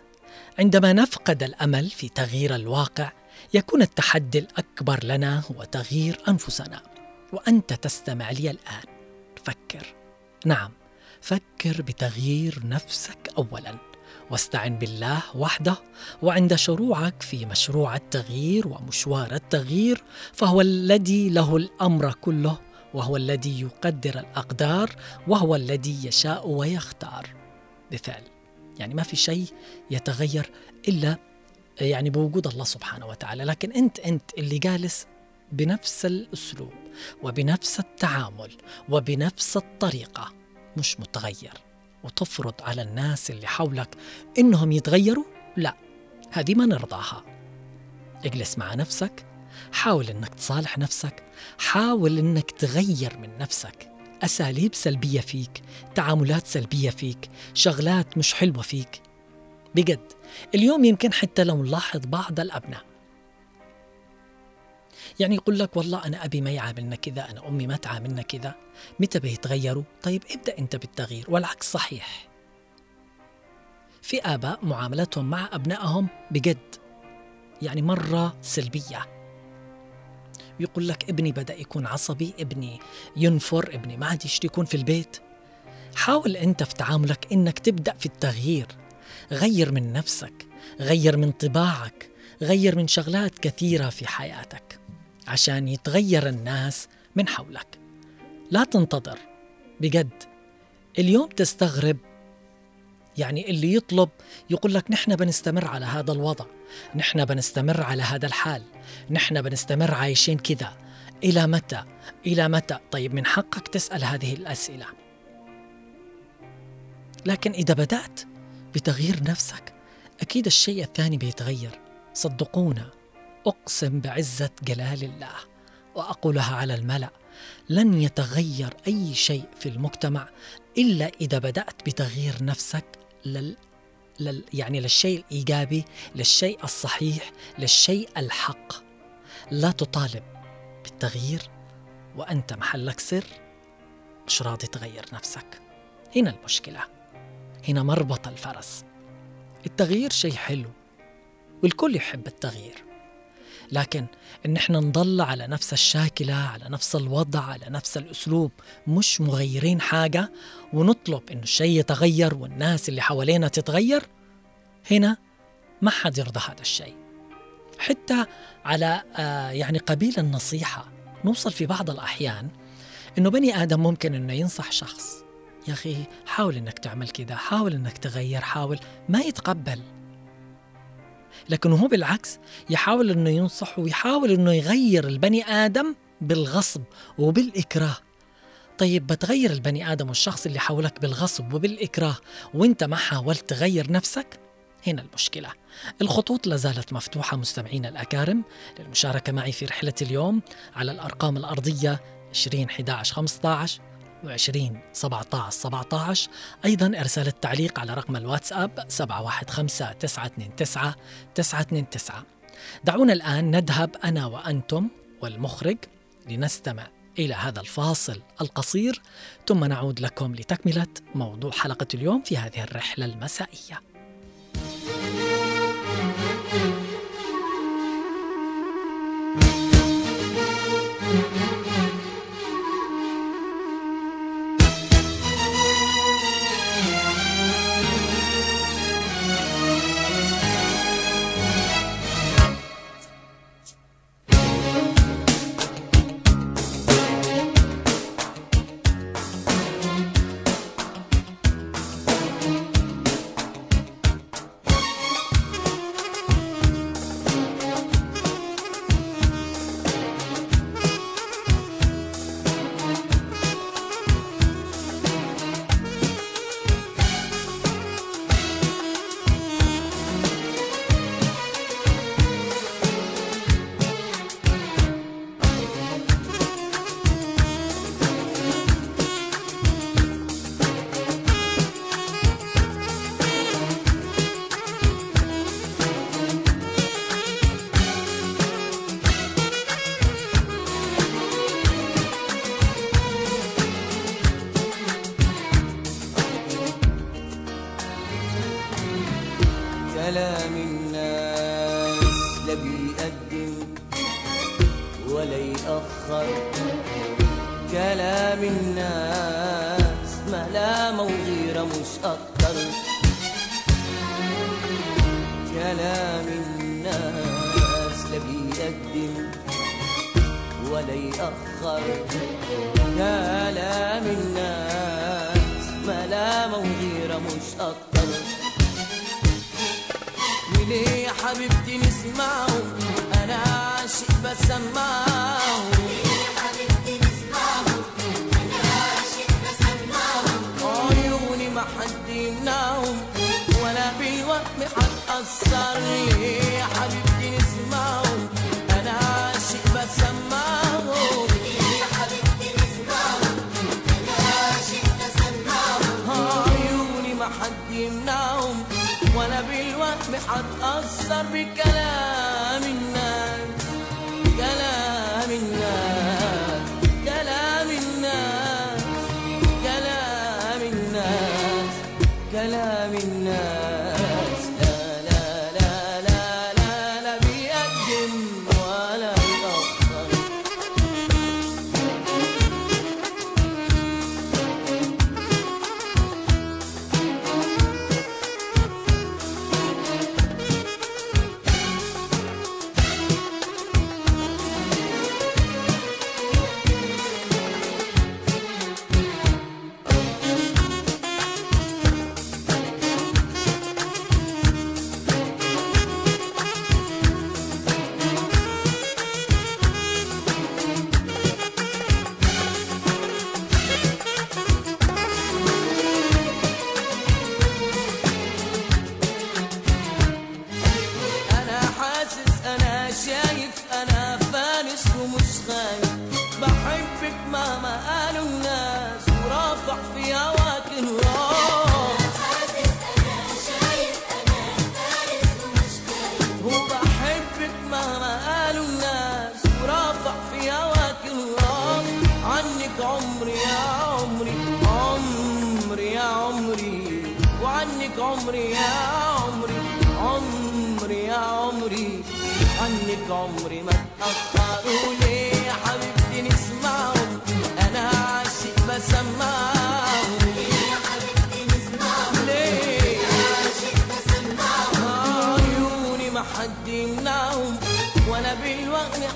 عندما نفقد الأمل في تغيير الواقع يكون التحدي الأكبر لنا هو تغيير أنفسنا. وأنت تستمع لي الآن. فكر. نعم. فكر بتغيير نفسك اولا واستعن بالله وحده وعند شروعك في مشروع التغيير ومشوار التغيير فهو الذي له الأمر كله وهو الذي يقدر الأقدار وهو الذي يشاء ويختار. بفعل. يعني ما في شيء يتغير إلا يعني بوجود الله سبحانه وتعالى. لكن أنت أنت اللي جالس بنفس الأسلوب وبنفس التعامل وبنفس الطريقة مش متغير. وتفرض على الناس اللي حولك إنهم يتغيروا؟ لا هذه ما نرضاها. اجلس مع نفسك حاول إنك تصالح نفسك حاول إنك تغير من نفسك. أساليب سلبية فيك تعاملات سلبية فيك شغلات مش حلوة فيك. بجد اليوم يمكن حتى لو نلاحظ بعض الأبناء يعني يقول لك والله أنا أبي ما يعاملنا كذا أنا أمي ما تعاملنا كذا. متى بيتغيروا؟ طيب ابدأ أنت بالتغيير والعكس صحيح. في آباء معاملتهم مع أبنائهم بجد يعني مرة سلبية. يقول لك ابني بدأ يكون عصبي ابني ينفر ابني ما عاد يشتي يكون في البيت. حاول أنت في تعاملك إنك تبدأ في التغيير. غير من نفسك غير من طباعك غير من شغلات كثيرة في حياتك. عشان يتغير الناس من حولك. لا تنتظر. بجد. اليوم تستغرب. يعني اللي يطلب يقول لك نحن بنستمر على هذا الوضع. نحن بنستمر على هذا الحال. نحن بنستمر عايشين كذا. إلى متى؟ إلى متى؟ طيب من حقك تسأل هذه الأسئلة. لكن إذا بدأت بتغيير نفسك أكيد الشيء الثاني بيتغير. صدقونا. أقسم بعزة جلال الله وأقولها على الملأ لن يتغير أي شيء في المجتمع إلا إذا بدأت بتغيير نفسك لل لل يعني للشيء الإيجابي للشيء الصحيح للشيء الحق. لا تطالب بالتغيير وأنت محلك سر مش راضي تغير نفسك. هنا المشكلة هنا مربط الفرس. التغيير شيء حلو والكل يحب التغيير. لكن إن إحنا نضل على نفس الشاكلة على نفس الوضع على نفس الأسلوب مش مغيرين حاجة ونطلب انه الشيء يتغير والناس اللي حوالينا تتغير هنا ما حد يرضى هذا الشيء. حتى على آه يعني قبيل النصيحة نوصل في بعض الأحيان إنه بني آدم ممكن إنه ينصح شخص يا أخي حاول إنك تعمل كذا حاول إنك تغير حاول ما يتقبل. لكن هو بالعكس يحاول إنه ينصح ويحاول إنه يغير البني آدم بالغصب وبالإكراه. طيب بتغير البني آدم والشخص اللي حولك بالغصب وبالإكراه وإنت ما حاولت تغير نفسك؟ هنا المشكلة. الخطوط لازالت مفتوحة مستمعين الأكارم للمشاركة معي في رحلة اليوم على الأرقام الأرضية 20 11 15 و20 17 17 أيضا إرسال التعليق على رقم الواتساب 715 929 929 دعونا الآن نذهب أنا وأنتم والمخرج لنستمع إلى هذا الفاصل القصير. ثم نعود لكم لتكملة موضوع حلقة اليوم في هذه الرحلة المسائية. كلام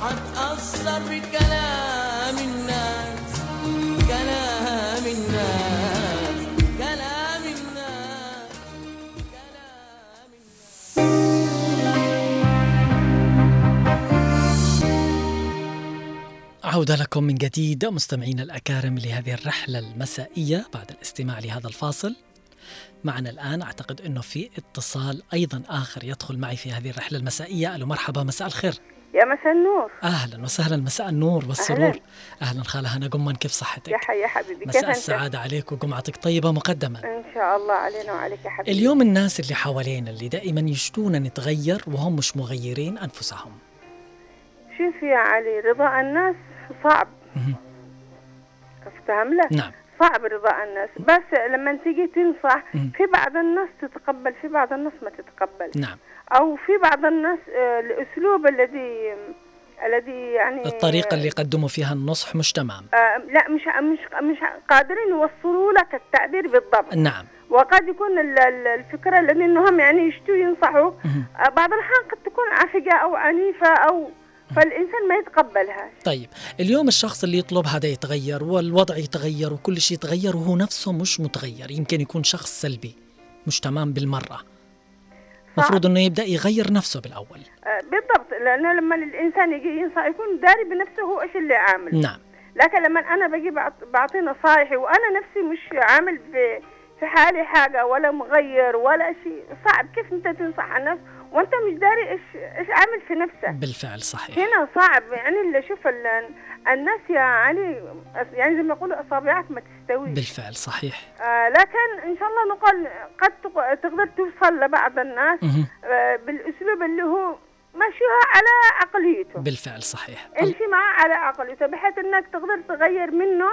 هتأثر بكلام الناس كلام الناس كلام الناس كلام الناس. عودة لكم من جديد مستمعينا الأكارم لهذه الرحلة المسائية بعد الاستماع لهذا الفاصل. معنا الآن أعتقد أنه في اتصال أيضا آخر يدخل معي في هذه الرحلة المسائية. ألو مرحبا مساء الخير. يا مساء النور. أهلا وسهلا مساء النور والسرور. أهلاً. أهلا خالة هنا قمان كيف يا صحتك حي يا حبيبي كيف مساء أنت؟ السعادة عليك وجمعتك طيبة مقدما. إن شاء الله علينا وعليك يا حبيبي. اليوم الناس اللي حوالينا اللي دائما يشتونا نتغير وهم مش مغيرين أنفسهم. شوف يا علي رضا الناس صعب. افتهم لك نعم. صعب رضا الناس. بس لما تيجي تنصح. في بعض الناس تتقبل في بعض الناس ما تتقبل. نعم. أو في بعض الناس آه، الأسلوب الذي الذي يعني الطريقة اللي قدموا فيها النصح مش تمام. آه لا مش مش مش قادرين يوصلوا لك التعبير بالضبط. نعم. وقد يكون ال- ال- الفكرة الذي إنهم يعني يشتوا ينصحوا. آه، بعض الأحيان قد تكون عافية أو عنيفة أو فالإنسان ما يتقبلها. طيب اليوم الشخص اللي يطلب هذا يتغير والوضع يتغير وكل شيء يتغير وهو نفسه مش متغير يمكن يكون شخص سلبي مش تمام بالمرة. مفروض إنه يبدأ يغير نفسه بالأول. آه، بالضبط لأنه لما الإنسان يجي ينصح يكون داري بنفسه هو إيش اللي عامل نعم. لكن لما أنا باجي بعط- بعطي نصايحي وأنا نفسي مش عامل في في حالي حاجة ولا مغير ولا شيء صعب كيف أنت تنصح الناس وأنت مش داري إيش إيش عامل في نفسك. بالفعل صحيح. هنا صعب يعني اللي شوف ال- الناس يا علي يعني زي ما يقولوا إصابعك ما تستوي بالفعل صحيح. آه لكن إن شاء الله نقول قد تق- تقدر توصل لبعض الناس. آه بالأسلوب اللي هو ماشيها على عقليته. بالفعل صحيح. امشي معاه على عقليته بحيث إنك تقدر تغير منه.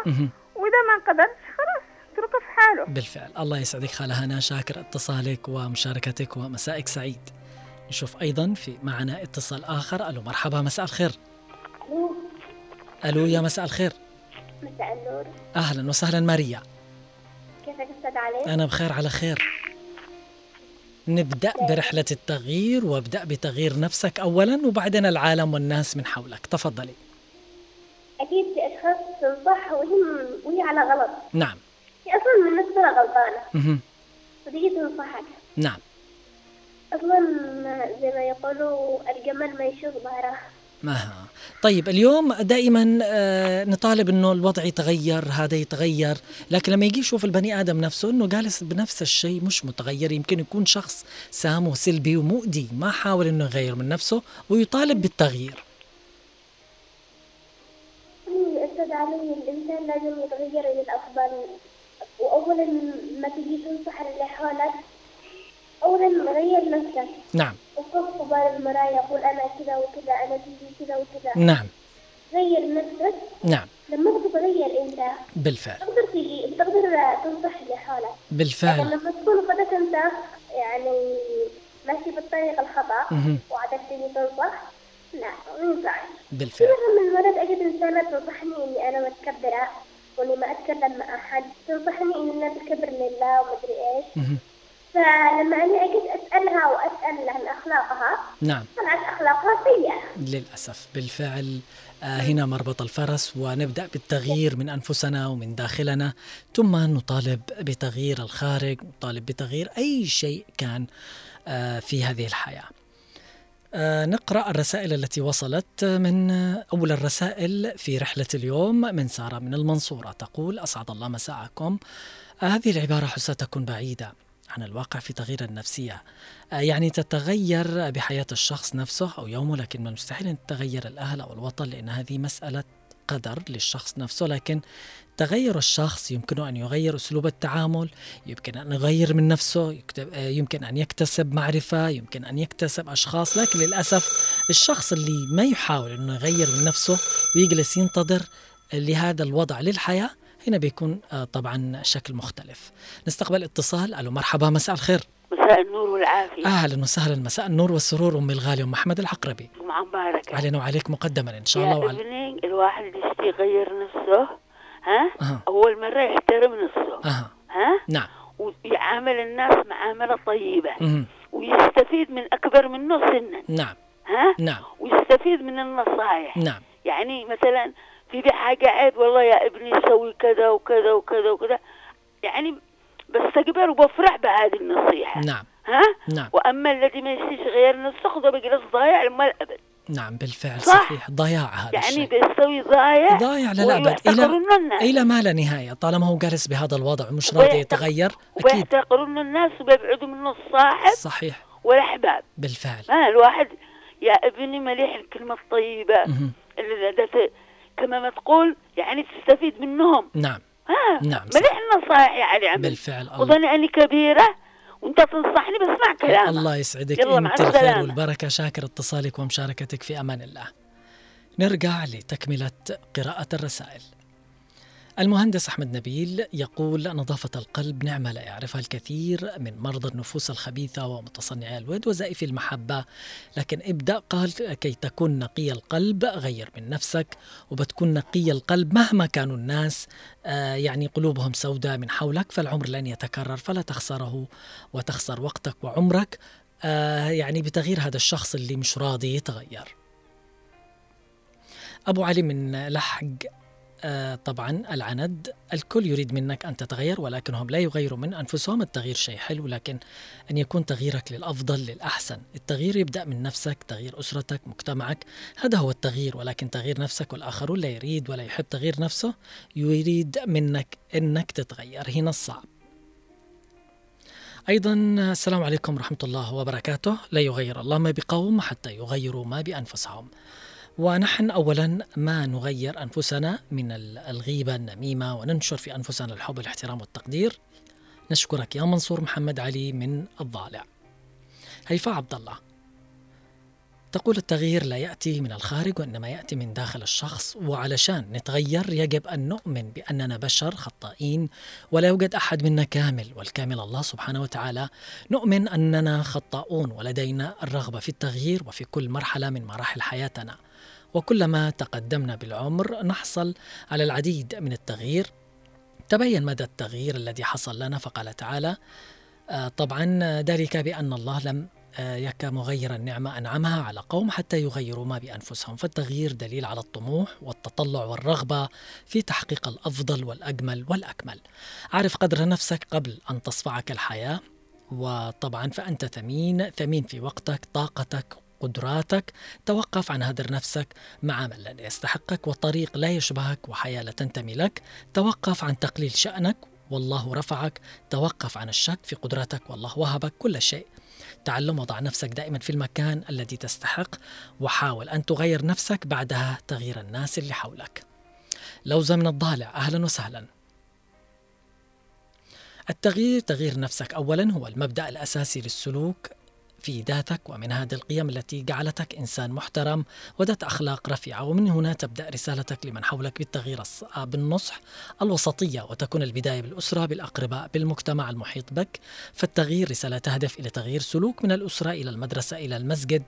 وإذا ما قدرتش خلاص اتركه في حاله. بالفعل. الله يسعدك خالة هنا شاكر اتصالك ومشاركتك ومسائك سعيد. نشوف أيضا في معنا اتصال آخر. ألو مرحبا مساء الخير. ألو يا مساء الخير. مساء النور. أهلا وسهلا ماريا. كيفك أستاذ علي؟ أنا بخير على خير. نبدأ برحلة التغيير وابدأ بتغيير نفسك أولا وبعدين العالم والناس من حولك. تفضلي. أكيد في أشخاص تنصح وهي وهي على غلط. نعم. هي أصلا من نفسها غلطانة. مهم. وتيجي تنصحك نعم. أصلا زي ما يقولوا الجمل ما يشوف ظهره. ما طيب اليوم دائما آه، نطالب إنه الوضع يتغير هذا يتغير لكن لما يجي يشوف البني آدم نفسه إنه جالس بنفس الشيء مش متغير يمكن يكون شخص سام وسلبي ومؤذي ما حاول إنه يغير من نفسه ويطالب بالتغيير. أستاذ علي الإنسان لازم يتغير إلى الأفضل. واولا ما تجي تنصح اللي حولك اولا غير نفسك نعم. وقف قبال المراية قول أنا كذا وكذا أنا تجي كذا وكذا نعم. غير نفسك نعم. لما تتغير إنت. بالفعل. تقدر تجي تقدر تنصح اللي حولك بالفعل لما تكون قدك انت يعني ماشي بالطريق الخطأ. وعدك تجي تنصح لا ينفعش في بالفعل. مرة من المرات اجت انسانة تنصحني إني أنا متكبرة وإني ما أتكلم مع أحد. تنصحني إني أنا أتكبر لله ومدري إيش. فلما أنا أجيت أسألها وأسأل عن أخلاقها نعم. طلعت أخلاقها سيئة. للأسف بالفعل آه، هنا مربط الفرس ونبدأ بالتغيير من أنفسنا ومن داخلنا ثم نطالب بتغيير الخارج نطالب بتغيير أي شيء كان آه، في هذه الحياة. آه، نقرأ الرسائل التي وصلت من أول الرسائل في رحلة اليوم من سارة من المنصورة تقول أسعد الله مساءكم. هذه العبارة حسا تكون بعيدة. عن الواقع في تغيير النفسية آه، يعني تتغير بحياة الشخص نفسه أو يومه لكن من المستحيل أن تتغير الأهل أو الوطن لأن هذه مسألة قدر للشخص نفسه. لكن تغير الشخص يمكن أن يغير أسلوب التعامل يمكن أن يغير من نفسه آه، يمكن أن يكتسب معرفة يمكن أن يكتسب أشخاص. لكن للأسف الشخص اللي ما يحاول أنه يغير من نفسه ويجلس ينتظر لهذا الوضع للحياة هنا بيكون آه، طبعا شكل مختلف. نستقبل اتصال. ألو مرحبا مساء الخير. مساء النور والعافية. أهلا وسهلا. مساء النور والسرور أمي الغالية أم محمد العقربي جمعة مباركة. علينا وعليك مقدما إن شاء الله. وعلى ابني الواحد يشتي يغير نفسه ها؟ أها. أول مرة يحترم نفسه أها. ها؟ نعم. ويعامل الناس معاملة طيبة. مهم. ويستفيد من أكبر منه سنا نعم. ها؟ نعم. ويستفيد من النصائح نعم. يعني مثلا دي حاجة عيب والله يا ابني سوي كذا وكذا وكذا وكذا. يعني بستقبل وبفرح بهذه النصيحة. نعم. ها؟ نعم. وأما الذي ما يشتيش غير خذه بجلس ضايع لما الأبد نعم بالفعل صح. صحيح. ضياع هذا يعني الشيء. بيستوي ضايع ضايع للأبد ويحتقرون الناس. إلى ما لا نهاية. طالما هو جالس بهذا الوضع ومش راضي يتغير أكيد. وبيحتقرون الناس وبيبعدوا منه الصاحب صحيح. والأحباب. بالفعل. ها الواحد يا ابني مليح الكلمة الطيبة. اللي كما ما تقول يعني تستفيد منهم نعم ها نعم. مليح النصائح يا علي عمل بالفعل وظني أني كبيرة وأنت تنصحني بسمع كلامك الله يسعدك يلا انت الخير. والبركة شاكر اتصالك ومشاركتك في أمان الله. نرجع لتكملة قراءة الرسائل. المهندس أحمد نبيل يقول نظافة القلب نعمة لا يعرفها الكثير من مرضى النفوس الخبيثة ومتصنعي الود وزائف المحبة. لكن ابدأ قال كي تكون نقي القلب غير من نفسك وبتكون نقي القلب مهما كانوا الناس آه، يعني قلوبهم سوداء من حولك فالعمر لن يتكرر فلا تخسره وتخسر وقتك وعمرك. آه، يعني بتغيير هذا الشخص اللي مش راضي يتغير. أبو علي من لحق طبعا العند الكل يريد منك أن تتغير ولكنهم لا يغيروا من أنفسهم. التغيير شيء حلو لكن أن يكون تغييرك للأفضل للأحسن. التغيير يبدأ من نفسك تغيير أسرتك مجتمعك. هذا هو التغيير ولكن تغيير نفسك والآخرون لا يريد ولا يحب تغيير نفسه. يريد منك أنك تتغير. هنا الصعب. أيضا السلام عليكم ورحمة الله وبركاته. لا يغير الله ما بقوم حتى يغيروا ما بأنفسهم. ونحن أولا ما نغير أنفسنا من ال- الغيبة النميمة وننشر في أنفسنا الحب والاحترام والتقدير. نشكرك يا منصور محمد علي من الضالع. هيفاء عبد الله تقول التغيير لا يأتي من الخارج وإنما يأتي من داخل الشخص وعلشان نتغير يجب أن نؤمن بأننا بشر خطائين ولا يوجد أحد منا كامل والكامل الله سبحانه وتعالى. نؤمن أننا خطاؤون ولدينا الرغبة في التغيير وفي كل مرحلة من مراحل حياتنا. وكلما تقدمنا بالعمر نحصل على العديد من التغيير. تبين مدى التغيير الذي حصل لنا فقال تعالى آه، طبعا ذلك بأن الله لم آه، يك مغير النعمة أنعمها على قوم حتى يغيروا ما بأنفسهم. فالتغيير دليل على الطموح والتطلع والرغبة في تحقيق الأفضل والأجمل والأكمل. عرف قدر نفسك قبل أن تصفعك الحياة وطبعا فأنت ثمين ثمين في وقتك طاقتك قدراتك توقف عن هدر نفسك مع من لا يستحقك وطريق لا يشبهك وحياة لا تنتمي لك. توقف عن تقليل شأنك والله رفعك. توقف عن الشك في قدراتك والله وهبك كل شيء. تعلم وضع نفسك دائما في المكان الذي تستحق وحاول أن تغير نفسك بعدها تغيير الناس اللي حولك. لوزة من الضالع أهلا وسهلا. التغيير تغيير نفسك أولا هو المبدأ الأساسي للسلوك في ذاتك ومن هذه القيم التي جعلتك إنسان محترم وذات أخلاق رفيعة. ومن هنا تبدأ رسالتك لمن حولك بالتغيير بالنصح الوسطية وتكون البداية بالأسرة بالأقرباء بالمجتمع المحيط بك. فالتغيير رسالة تهدف إلى تغيير سلوك من الأسرة إلى المدرسة إلى المسجد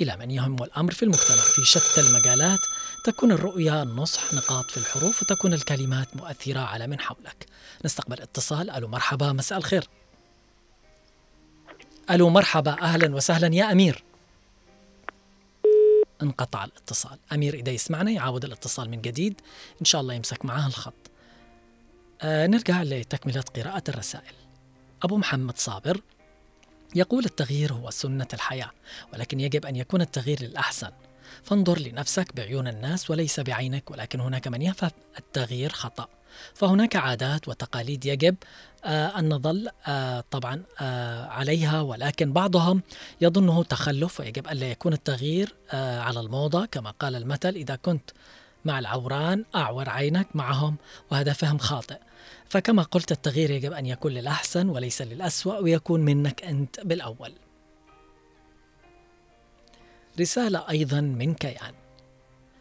إلى من يهم الأمر في المجتمع. في شتى المجالات تكون الرؤية النصح نقاط في الحروف وتكون الكلمات مؤثرة على من حولك. نستقبل اتصال. ألو مرحبا مساء الخير. ألو مرحبا أهلا وسهلا يا أمير. انقطع الاتصال. أمير إذا يسمعنا يعاود الاتصال من جديد. إن شاء الله يمسك معاه الخط. آه نرجع لتكملة قراءة الرسائل. أبو محمد صابر يقول التغيير هو سنة الحياة ولكن يجب أن يكون التغيير للأحسن. فانظر لنفسك بعيون الناس وليس بعينك ولكن هناك من يفهم التغيير خطأ. فهناك عادات وتقاليد يجب آه، أن نظل آه، طبعا آه، عليها ولكن بعضهم يظنه تخلف ويجب ألا يكون التغيير على الموضة. كما قال المثل إذا كنت مع العوران أعور عينك معهم وهذا فهم خاطئ. فكما قلت التغيير يجب أن يكون للأحسن وليس للأسوأ ويكون منك أنت بالأول. رسالة أيضا من كيان.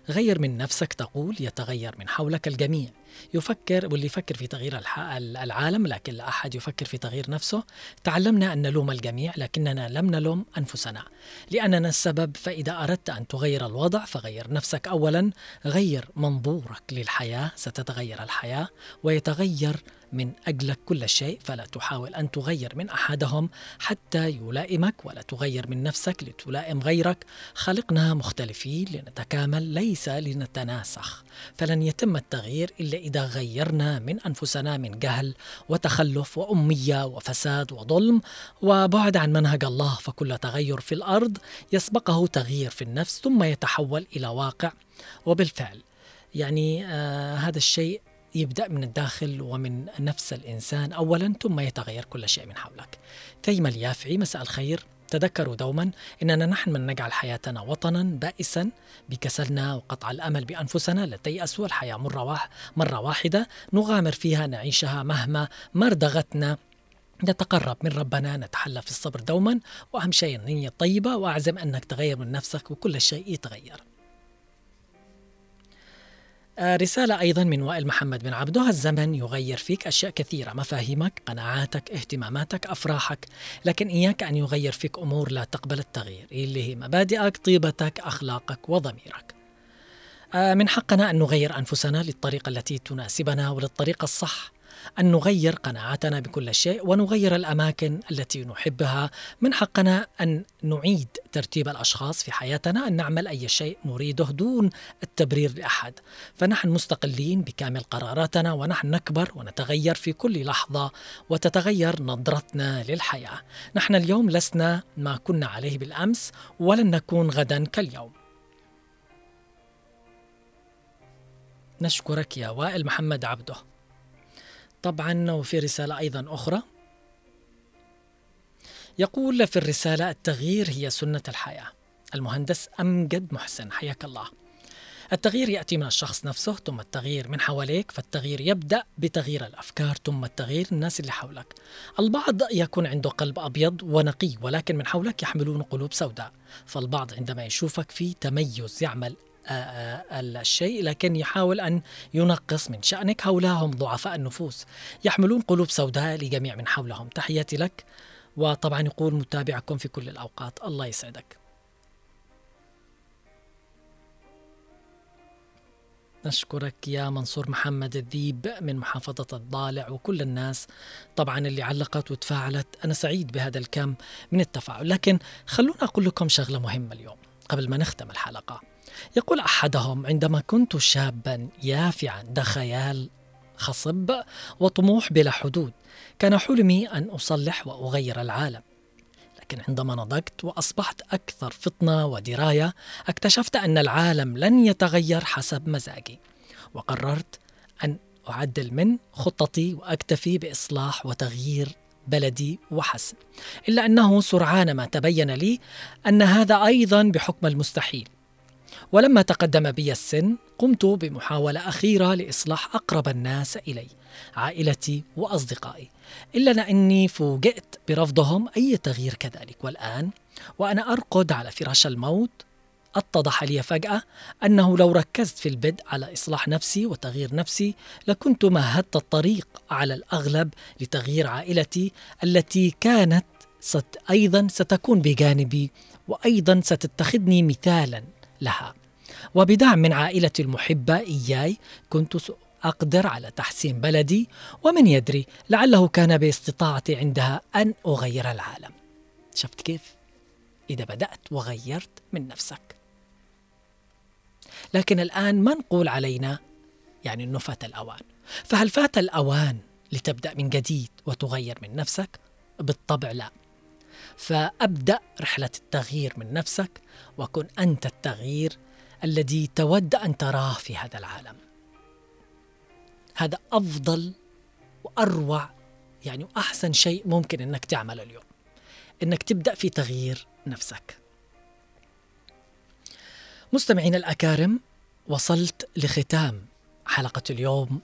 غير من نفسك تقول يتغير من حولك الجميع. يفكر واللي يفكر في تغيير العالم لكن لا أحد يفكر في تغيير نفسه. تعلمنا أن نلوم الجميع لكننا لم نلوم أنفسنا. لأننا السبب فإذا أردت أن تغير الوضع فغير نفسك أولا. غير منظورك للحياة ستتغير الحياة ويتغير من أجلك كل شيء فلا تحاول أن تغير من أحدهم حتى يلائمك ولا تغير من نفسك لتلائم غيرك. خلقنا مختلفين لنتكامل ليس لنتناسخ. فلن يتم التغيير إلا إذا غيرنا من أنفسنا من جهل وتخلف وأمية وفساد وظلم وبعد عن منهج الله. فكل تغير في الأرض يسبقه تغيير في النفس ثم يتحول إلى واقع. وبالفعل يعني آه هذا الشيء يبدأ من الداخل ومن نفس الإنسان أولا ثم يتغير كل شيء من حولك. ثيم اليافعي مساء الخير. تذكروا دوما إننا نحن من نجعل حياتنا وطنا بائسا بكسلنا وقطع الأمل بأنفسنا. لا تيأسوا الحياة مرة مرة واحدة. نغامر فيها نعيشها مهما مرضغتنا نتقرب من ربنا نتحلى في الصبر دوما. وأهم شيء النية الطيبة. وأعزم أنك تغير من نفسك وكل شيء يتغير. آه، رسالة أيضا من وائل محمد بن عبده. الزمن يغير فيك أشياء كثيرة مفاهيمك قناعاتك اهتماماتك أفراحك لكن إياك أن يغير فيك أمور لا تقبل التغيير اللي هي مبادئك طيبتك أخلاقك وضميرك. آه، من حقنا أن نغير أنفسنا للطريقة التي تناسبنا وللطريقة الصح. أن نغير قناعاتنا بكل شيء ونغير الأماكن التي نحبها. من حقنا أن نعيد ترتيب الأشخاص في حياتنا أن نعمل أي شيء نريده دون التبرير لأحد. فنحن مستقلين بكامل قراراتنا ونحن نكبر ونتغير في كل لحظة وتتغير نظرتنا للحياة. نحن اليوم لسنا ما كنا عليه بالأمس ولن نكون غدا كاليوم. نشكرك يا وائل محمد عبده. طبعا وفي رسالة أيضا أخرى. يقول في الرسالة التغيير هي سنة الحياة. المهندس أمجد محسن حياك الله. التغيير يأتي من الشخص نفسه ثم التغيير من حواليك فالتغيير يبدأ بتغيير الأفكار ثم التغيير الناس اللي حولك. البعض يكون عنده قلب أبيض ونقي ولكن من حولك يحملون قلوب سوداء. فالبعض عندما يشوفك في تميز يعمل الشيء لكن يحاول أن ينقص من شأنك. هؤلاء هم ضعفاء النفوس. يحملون قلوب سوداء لجميع من حولهم. تحياتي لك. وطبعا يقول متابعكم في كل الأوقات. الله يسعدك. نشكرك يا منصور محمد الذيب من محافظة الضالع وكل الناس طبعا اللي علقت وتفاعلت. أنا سعيد بهذا الكم من التفاعل. لكن خلونا أقول لكم شغلة مهمة اليوم قبل ما نختم الحلقة. يقول أحدهم عندما كنت شابا يافعا ذا خيال خصب وطموح بلا حدود. كان حلمي أن أصلح وأغير العالم. لكن عندما نضجت وأصبحت أكثر فطنة ودراية اكتشفت أن العالم لن يتغير حسب مزاجي. وقررت أن أعدل من خطتي وأكتفي بإصلاح وتغيير بلدي وحسب إلا أنه سرعان ما تبين لي أن هذا أيضا بحكم المستحيل. ولما تقدم بي السن قمت بمحاولة أخيرة لإصلاح أقرب الناس إلي عائلتي وأصدقائي. إلا أني فوجئت برفضهم أي تغيير كذلك. والآن وأنا أرقد على فراش الموت اتضح لي فجأة أنه لو ركزت في البدء على إصلاح نفسي وتغيير نفسي لكنت مهدت الطريق على الأغلب لتغيير عائلتي التي كانت ست أيضا ستكون بجانبي وأيضا ستتخذني مثالا لها. وبدعم من عائلتي المحبة إياي كنت أقدر على تحسين بلدي ومن يدري لعله كان باستطاعتي عندها أن أغير العالم شفت كيف؟ إذا بدأت وغيرت من نفسك لكن الآن ما نقول علينا يعني أنه فات الأوان فهل فات الأوان لتبدأ من جديد وتغير من نفسك؟ بالطبع لا فأبدأ رحلة التغيير من نفسك وكن أنت التغيير الذي تود أن تراه في هذا العالم. هذا أفضل وأروع يعني وأحسن شيء ممكن أنك تعمله اليوم. أنك تبدأ في تغيير نفسك. مستمعينا الأكارم وصلت لختام حلقة اليوم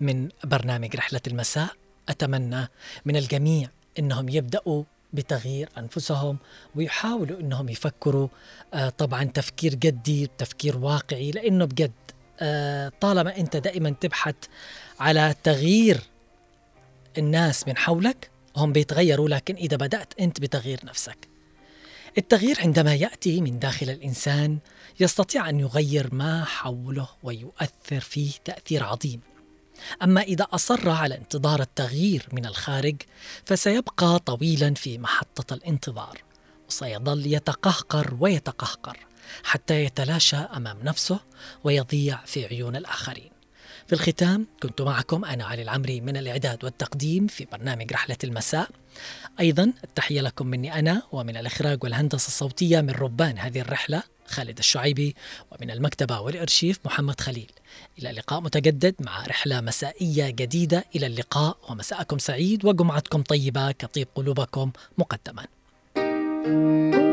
من برنامج رحلة المساء. أتمنى من الجميع أنهم يبدأوا بتغيير أنفسهم ويحاولوا أنهم يفكروا آه، طبعا تفكير جدي تفكير واقعي لأنه بجد آه، طالما أنت دائما تبحث على تغيير الناس من حولك هم بيتغيروا لكن إذا بدأت أنت بتغيير نفسك. التغيير عندما يأتي من داخل الإنسان يستطيع أن يغير ما حوله ويؤثر فيه تأثير عظيم. أما إذا أصر على انتظار التغيير من الخارج فسيبقى طويلا في محطة الانتظار وسيظل يتقهقر ويتقهقر حتى يتلاشى أمام نفسه ويضيع في عيون الآخرين. في الختام كنت معكم أنا علي العمري من الإعداد والتقديم في برنامج رحلة المساء. أيضا التحية لكم مني أنا ومن الإخراج والهندسة الصوتية من ربان هذه الرحلة خالد الشعيبي ومن المكتبة والإرشيف محمد خليل. إلى لقاء متجدد مع رحلة مسائية جديدة. إلى اللقاء ومساءكم سعيد وجمعتكم طيبة كطيب قلوبكم مقدما. thank you